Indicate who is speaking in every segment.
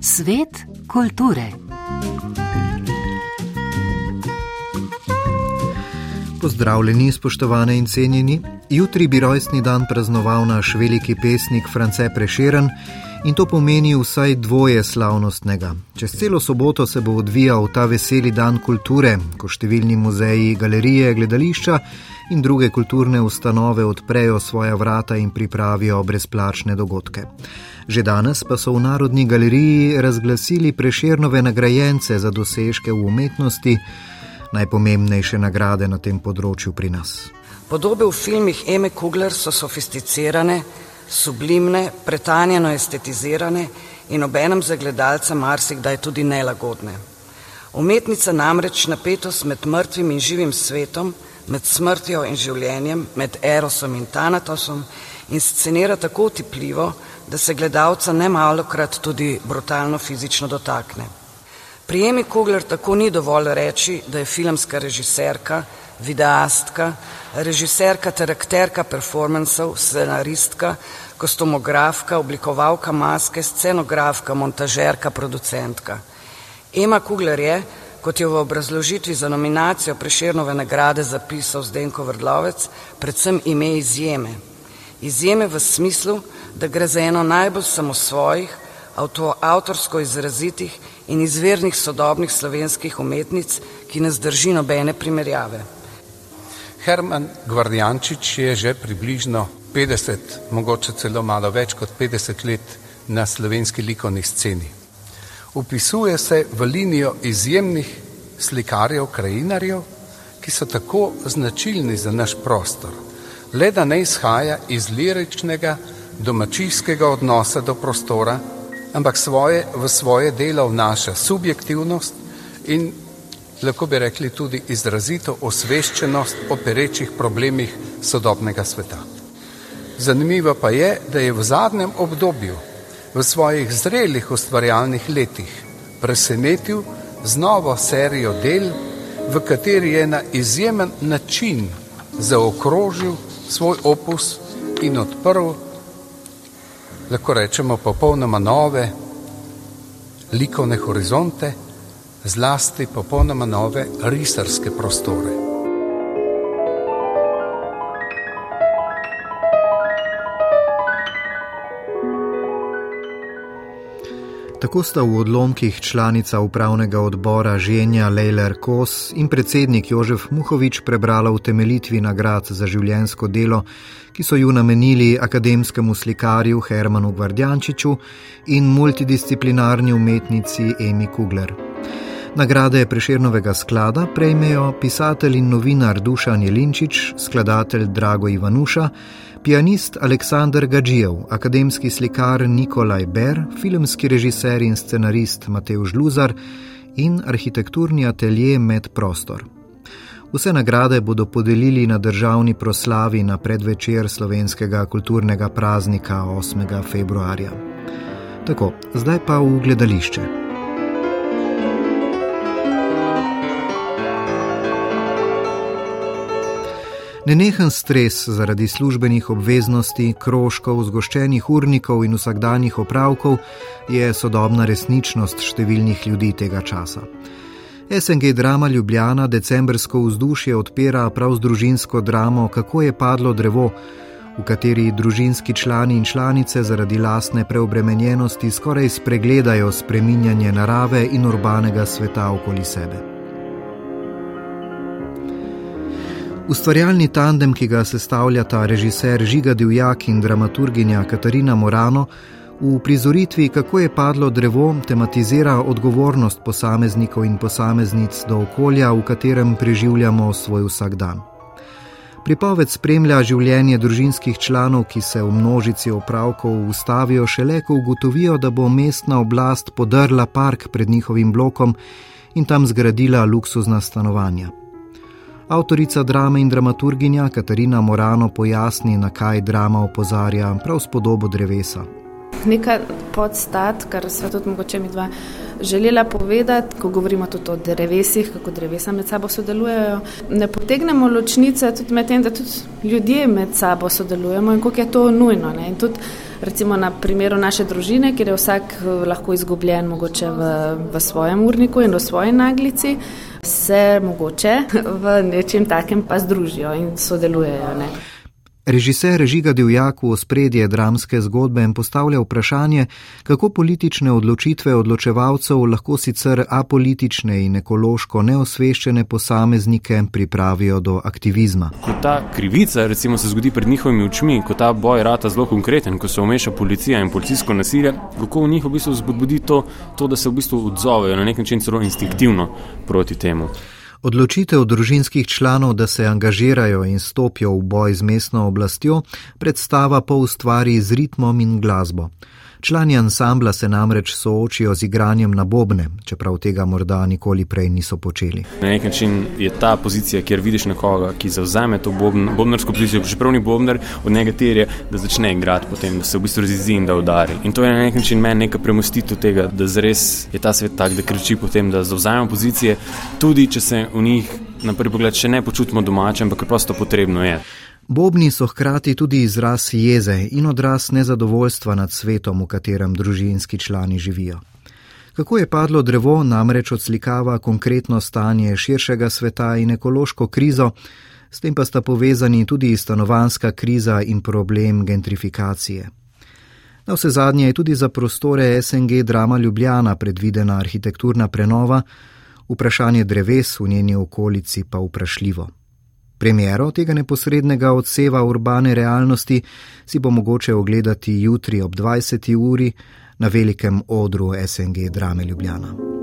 Speaker 1: Svet kulture. Pozdravljeni, spoštovane in cenjeni. Jutri bi rojstni dan praznoval naš veliki pesnik France Prešeren in to pomeni vsaj dvoje slavnostnega. Čez celo soboto se bo odvijal ta veseli dan kulture, ko številni muzeji, galerije, gledališča in druge kulturne ustanove odprejo svoja vrata in pripravijo brezplačne dogodke. Že danes pa so v Narodni galeriji razglasili preširnove nagrajence za dosežke v umetnosti, najpomembnejše nagrade na tem področju pri nas.
Speaker 2: Podobe v filmih Eme Kugler so sofisticirane, sublimne, pretanjeno estetizirane in obenem za gledalca marsikdaj tudi nelagodne. Umetnica namreč napetost med mrtvim in živim svetom, med smrtjo in življenjem, med erosom in tanatosom inscenira tako utipljivo, da se gledalca ne malokrat tudi brutalno fizično dotakne. Prijemi Kugler tako ni dovolj reči, da je filmska režiserka, videastka, režiserka ter akterka performancev, scenaristka, kostumografka, oblikovalka maske, scenografka, montažerka, producentka. Ema Kugler je, kot je v obrazložitvi za nominacijo Preširnove nagrade zapisal Zdenko Vrdlovec, predvsem ime izjeme. Izjeme v smislu, da gre za eno najbolj samosvojih, avtorsko izrazitih in izvirnih sodobnih slovenskih umetnic, ki ne zdrži nobene primerjave.
Speaker 3: Herman Gvardjančič je že približno 50, mogoče celo malo več kot 50 let na slovenski likovni sceni. Upisuje se v linijo izjemnih slikarjev, krajinarjev, ki so tako značilni za naš prostor, le da ne izhaja iz liričnega, domačijskega odnosa do prostora, ampak svoje, v svoje delo vnaša subjektivnost in lahko bi rekli tudi izrazito osveščenost o perečih problemih sodobnega sveta. Zanimivo pa je, da je v zadnjem obdobju, v svojih zrelih ustvarjalnih letih, presenetil z novo serijo del, v kateri je na izjemen način zaokrožil svoj opus in odprl, lahko rečemo, popolnoma nove likovne horizonte zlasti popolnoma nove risarske prostore.
Speaker 1: Tako sta v odlomkih članica upravnega odbora Ženja Lejler Kos in predsednik Jožef Muhovič prebrala v temeljitvi nagrad za življensko delo, ki so ju namenili akademskemu slikarju Hermanu Gvardjančiču in multidisciplinarni umetnici Emi Kugler. Nagrade Preširnovega sklada prejmejo pisatelj in novinar Dušan Jelinčič, skladatelj Drago Ivanuša, pianist Aleksandr Gađijev, akademski slikar Nikolaj Ber, filmski režiser in scenarist Matej Žluzar in arhitekturni atelje Med Prostor. Vse nagrade bodo podelili na državni proslavi na predvečer slovenskega kulturnega praznika 8. februarja. Tako, zdaj pa v gledališče. Nenehen stres zaradi službenih obveznosti, krožkov, zgoščenih urnikov in vsakdanjih opravkov je sodobna resničnost številnih ljudi tega časa. SNG drama Ljubljana decembrsko vzdušje odpira prav z družinsko dramo Kako je padlo drevo, v kateri družinski člani in članice zaradi lastne preobremenjenosti skoraj spregledajo spreminjanje narave in urbanega sveta okoli sebe. Ustvarjalni tandem, ki ga sestavljata režiser Žiga Divjak in dramaturginja Katarina Morano, v prizoritvi Kako je padlo drevo, tematizira odgovornost posameznikov in posameznic do okolja, v katerem preživljamo svoj vsakdan. Pripoved spremlja življenje družinskih članov, ki se v množici opravkov ustavijo šele, ko ugotovijo, da bo mestna oblast podrla park pred njihovim blokom in tam zgradila luksuzna stanovanja. Avtorica drame in dramaturginja Katarina Morano pojasni, na kaj drama opozarja prav s podobo drevesa.
Speaker 4: Neka podstat, kar se tudi mogoče mi dva želela povedati, ko govorimo tudi o drevesih, kako drevesa med sabo sodelujejo. Ne potegnemo ločnice tudi med tem, da tudi ljudje med sabo sodelujemo in koliko je to nujno. Ne? In tudi recimo na primeru naše družine, kjer je vsak eh, lahko izgubljen mogoče v, v svojem urniku in v svoji naglici, se mogoče v nečem takem pa združijo in sodelujejo. Ne?
Speaker 1: Režiser Žiga Divjak v spredje dramske zgodbe postavlja vprašanje, kako politične odločitve odločevalcev lahko sicer apolitične in ekološko neosveščene posameznike pripravijo do aktivizma.
Speaker 5: Ko ta krivica recimo, se zgodi pred njihovimi očmi, ko ta boj rata zelo konkreten, ko se omeša policija in policijsko nasilje, kako v njih v bistvu zbudi to, to, da se v bistvu odzovejo na nek način celo instinktivno proti temu.
Speaker 1: Odločitev družinskih članov, da se angažirajo in stopijo v boj z mestno oblastjo, predstava pa ustvari z ritmom in glasbo. Člani ansambla se namreč soočijo z igranjem na bobne, čeprav tega morda nikoli prej niso počeli.
Speaker 5: Na nek način je ta pozicija, kjer vidiš nekoga, ki zauzame to bobn, bobnarsko pozicijo, čeprav ni bobnar, od njega terje, da začne igrati potem, da se v bistvu razizi in da udari. In to je na nek način meni neka premostitev tega, da zares je ta svet tak, da kriči potem, da zauzamemo pozicije, tudi če se v njih na prvi pogled še ne počutimo domače, ampak prosto potrebno je.
Speaker 1: Bobni so hkrati tudi izraz jeze in odraz nezadovoljstva nad svetom, v katerem družinski člani živijo. Kako je padlo drevo, namreč odslikava konkretno stanje širšega sveta in ekološko krizo, s tem pa sta povezani tudi stanovanska kriza in problem gentrifikacije. Na vse zadnje je tudi za prostore SNG Drama Ljubljana predvidena arhitekturna prenova, vprašanje dreves v njeni okolici pa vprašljivo. Premiero tega neposrednega odseva urbane realnosti si bo mogoče ogledati jutri ob 20. uri na velikem odru SNG Drame Ljubljana.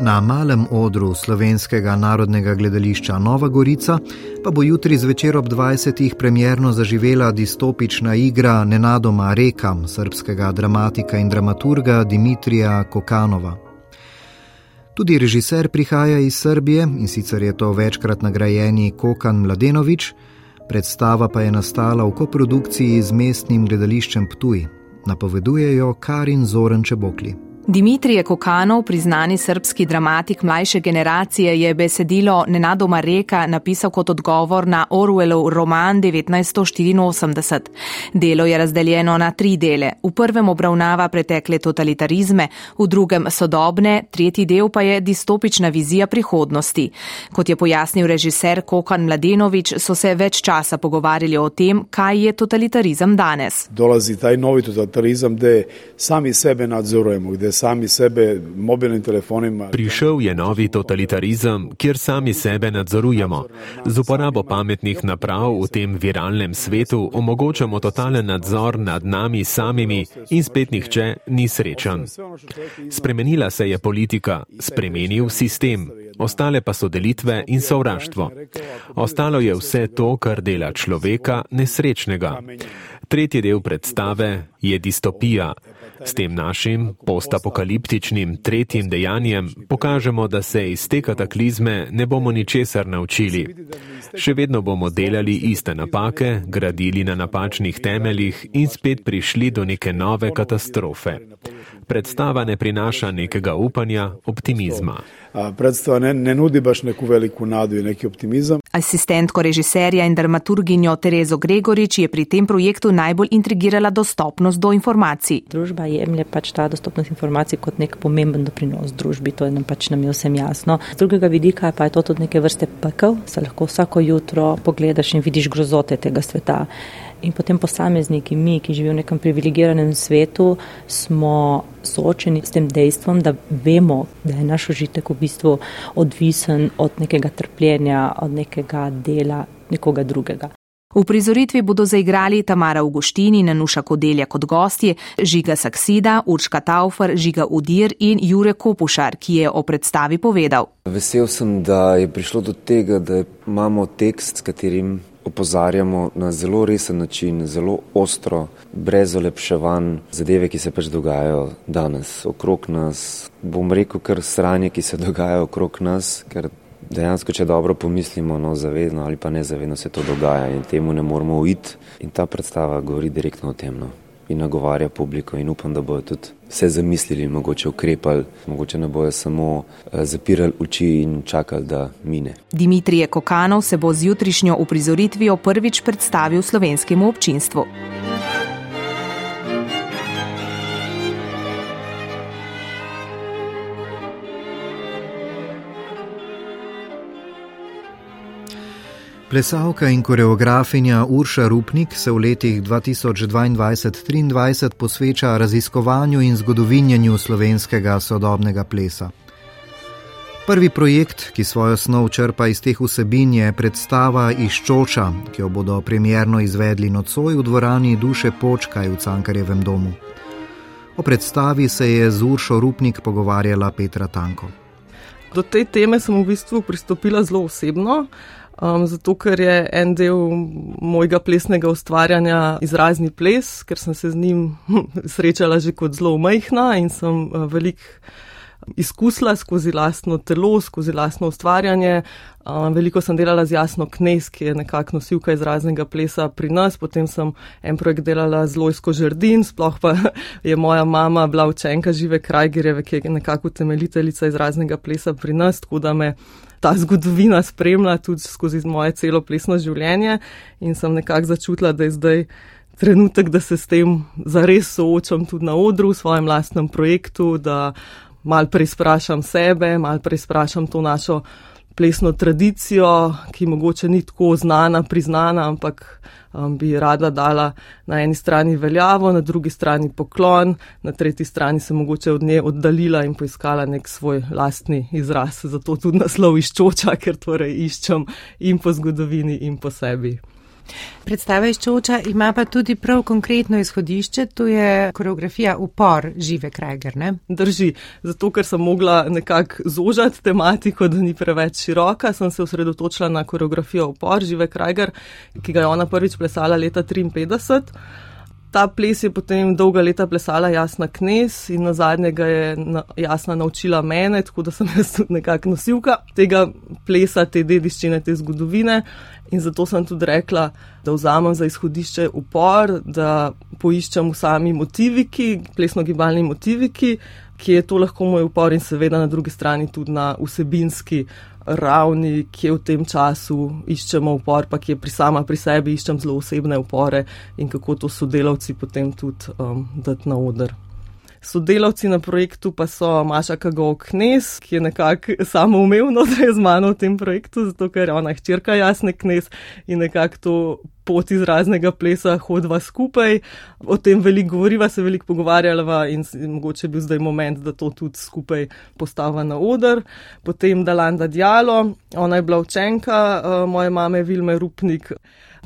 Speaker 1: Na malem odru slovenskega narodnega gledališča Nova Gorica pa bo jutri zvečer ob 20. premjerno zaživela distopična igra Nenadoma rekam srpskega dramatika in dramaturga Dimitrija Kokanova. Tudi režiser prihaja iz Srbije in sicer je to večkrat nagrajeni Kokan Mladenovič, predstava pa je nastala v koprodukciji z mestnim gledališčem Ptuj, napovedujejo Karin Zoren Čebokli.
Speaker 6: Dimitrije Kokanov, priznani srpski dramatik mlajše generacije, je besedilo Nenadoma reka napisal kot odgovor na Orwellov roman 1984. Delo je razdeljeno na tri dele. V prvem obravnava pretekle totalitarizme, v drugem sodobne, tretji del pa je distopična vizija prihodnosti. Kot je pojasnil režiser Kokan Mladenovič, so se več časa pogovarjali o tem, kaj je totalitarizem danes.
Speaker 7: Dolazi taj novi totalitarizem, da sami sebe nadzorujemo, sami sebe mobilnim telefonima.
Speaker 8: Prišel je novi totalitarizem, kjer sami sebe nadzorujemo. Z uporabo pametnih naprav v tem viralnem svetu omogočamo totalen nadzor nad nami samimi in spet nihče ni srečen. Spremenila se je politika, spremenil sistem, ostale pa so delitve in sovraštvo. Ostalo je vse to, kar dela človeka nesrečnega. Tretji del predstave je distopija. S tem našim postapokaliptičnim tretjim dejanjem pokažemo, da se iz te kataklizme ne bomo ničesar naučili. Še vedno bomo delali iste napake, gradili na napačnih temeljih in spet prišli do neke nove katastrofe. Predstava ne prinaša nekega upanja, optimizma.
Speaker 7: Predstava ne, ne nudi baš neku veliku nadu in neki optimizem.
Speaker 6: Asistentko režiserja in dramaturginjo Terezo Gregorič je pri tem projektu najbolj intrigirala dostopnost do informacij.
Speaker 9: Družba jemlje pač ta dostopnost informacij kot nek pomemben doprinos družbi, to je nam pač nam je vsem jasno. Z drugega vidika pa je to tudi neke vrste pekel, se lahko vsako jutro pogledaš in vidiš grozote tega sveta. In potem posamezniki, mi, ki živimo v nekem privilegiranem svetu, smo soočeni s tem dejstvom, da vemo, da je naš užitek v bistvu odvisen od nekega trpljenja, od nekega dela nekoga drugega.
Speaker 6: V prizoritvi bodo zaigrali Tamara Augustini in Nuša Kodelja kot gostje, Žiga Saksida, Urška Taufer, Žiga Udir in Jure Kopušar, ki je o predstavi povedal.
Speaker 10: Vesel sem, da je prišlo do tega, da imamo tekst, s katerim opozarjamo na zelo resen način, zelo ostro, brez olepševanj zadeve, ki se pač dogajajo danes okrog nas. Bom rekel, kar sranje, ki se dogaja okrog nas, ker dejansko, če dobro pomislimo, no, zavedno ali pa nezavedno se to dogaja in temu ne moramo uiti. In ta predstava govori direktno o tem. No. In nagovarja publiko, in upam, da bodo tudi se zamislili, mogoče ukrepali, mogoče ne bojo samo eh, zapirali oči in čakali, da mine.
Speaker 6: Dimitrije Kokanov se bo z jutrišnjo uprizoritvijo prvič predstavil slovenskemu občinstvu.
Speaker 1: Plesalka in koreografinja Urša Rupnik se v letih 2022-2023 posveča raziskovanju in zgodovinjanju slovenskega sodobnega plesa. Prvi projekt, ki svojo snov črpa iz teh vsebin, je predstava Iščoča, ki jo bodo premjerno izvedli nocoj v dvorani Duše Počkaj v Cankarjevem domu. O predstavi se je z Uršo Rupnik pogovarjala Petra Tanko.
Speaker 11: Do te teme sem v bistvu pristopila zelo osebno. Um, zato, ker je en del mojega plesnega ustvarjanja izrazni ples, ker sem se z njim srečala že kot zelo majhna in sem uh, veliko izkusila skozi lastno telo, skozi lastno ustvarjanje. Um, veliko sem delala z Jasno Knes, ki je nekako nosilka izraznega plesa pri nas, potem sem en projekt delala z Lojsko Žrdin, sploh pa je moja mama bila učenka žive Krajgereve, ki je nekako temeljiteljica izraznega plesa pri nas, tako da me ta zgodovina spremlja tudi skozi moje celo plesno življenje in sem nekako začutila, da je zdaj trenutek, da se s tem zares soočam tudi na odru v svojem lastnem projektu, da mal preizprašam sebe, mal preizprašam to našo plesno tradicijo, ki mogoče ni tako znana, priznana, ampak um, bi rada dala na eni strani veljavo, na drugi strani poklon, na tretji strani se mogoče od nje oddaljila in poiskala nek svoj lastni izraz. Zato tudi naslov iščoča, ker torej iščem in po zgodovini in po sebi.
Speaker 12: Predstava iz Čoča ima pa tudi prav konkretno izhodišče, to je koreografija upor žive Krajger. Ne?
Speaker 11: Drži, zato ker sem mogla nekako zožati tematiko, da ni preveč široka, sem se osredotočila na koreografijo upor žive Krajger, ki ga je ona prvič plesala leta 1953. Ta ples je potem dolga leta plesala Jasna Knes in na zadnje ga je na, Jasna naučila mene, tako da sem jaz tudi nekako nosilka tega plesa, te dediščine, te zgodovine. In zato sem tudi rekla, da vzamem za izhodišče upor, da poiščem sami motiviki, plesno-gibalni motiviki, ki je to lahko moj upor in seveda na drugi strani tudi na vsebinski ravni, ki je v tem času iščemo upor, pa ki je pri sama pri sebi iščem zelo osebne upore in kako to sodelavci potem tudi um, dati na oder. Sodelavci na projektu pa so Maša Kagok Knes, ki je nekako samo umevno, da je z mano v tem projektu, zato ker je ona hčerka jasne Knes in nekako to pot iz raznega plesa hodva skupaj. O tem veliko govoriva, se veliko pogovarjava in mogoče bi zdaj moment, da to tudi skupaj postava na oder. Potem Dalanda Djalo, ona je bila učenka uh, moje mame Vilme Rupnik.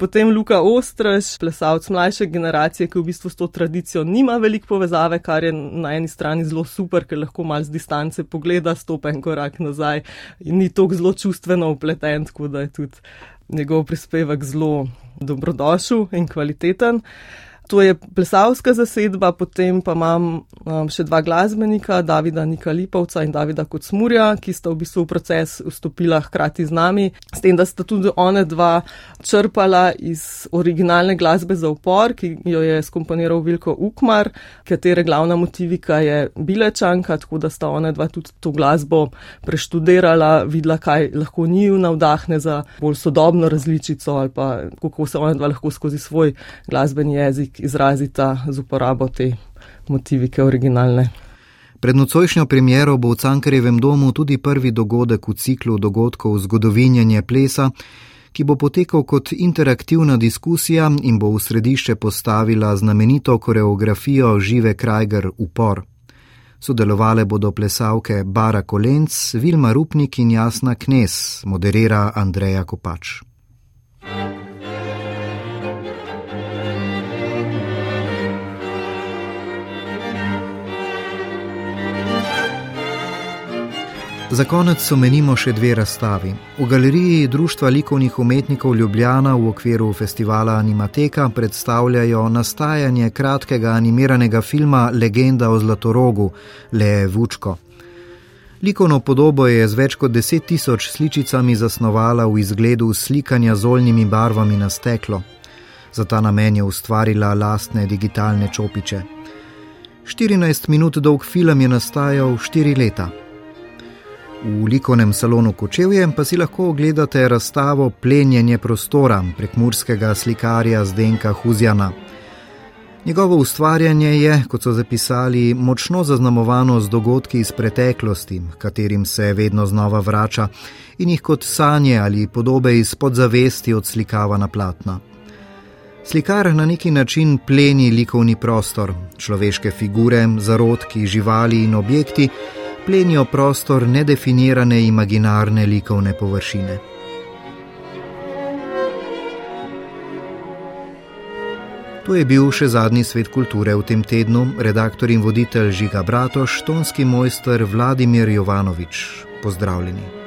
Speaker 11: Potem Luka Ostraž, plesalc mlajše generacije, ki v bistvu s to tradicijo nima veliko povezave, kar je na eni strani zelo super, ker lahko mal z distance pogleda, stopen korak nazaj in ni tako zelo čustveno upleten, tako da je tudi njegov prispevek zelo dobrodošel in kvaliteten. To je plesalska zasedba, potem pa imam um, še dva glasbenika, Davida Nika Lipovca in Davida Kocmurja, ki sta v bistvu v proces vstopila hkrati z nami, s tem, da sta tudi one dva črpala iz originalne glasbe za upor, ki jo je skomponiral Vilko Ukmar, katere glavna motivika je Bilečanka, tako da sta one dva tudi to glasbo preštudirala, videla, kaj lahko njiju navdahne za bolj sodobno različico ali pa kako se one dva lahko skozi svoj glasbeni jezik izrazita z uporabo te motivike originalne.
Speaker 1: Pred nocojšnjo premjero bo v Cankarjevem domu tudi prvi dogodek v ciklu dogodkov zgodovinjanje plesa, ki bo potekal kot interaktivna diskusija in bo v središče postavila znamenito koreografijo Žive Krajger Upor. Sodelovale bodo plesalke Bara Kolenc, Vilma Rupnik in Jasna Knes, moderira Andreja Kopač. Za konec omenimo še dve razstavi. V galeriji Društva likovnih umetnikov Ljubljana v okviru festivala Animateka predstavljajo nastajanje kratkega animiranega filma Legenda o Zlatorogu, Le Vučko. Likovno podobo je z več kot deset tisoč sličicami zasnovala v izgledu slikanja z oljnimi barvami na steklo. Za ta namen je ustvarila lastne digitalne čopiče. 14 minut dolg film je nastajal 4 leta. V likovnem salonu Kočevje pa si lahko ogledate razstavo Plenjenje prostora prek murskega slikarja Zdenka Huzjana. Njegovo ustvarjanje je, kot so zapisali, močno zaznamovano z dogodki iz preteklosti, katerim se vedno znova vrača in jih kot sanje ali podobe iz podzavesti odslikava na platna. Slikar na neki način pleni likovni prostor, človeške figure, zarodki, živali in objekti plenijo prostor nedefinirane imaginarne likovne površine. To je bil še zadnji svet kulture v tem tednu, redaktor in voditelj Žiga Bratoš, tonski mojster Vladimir Jovanovič. Pozdravljeni.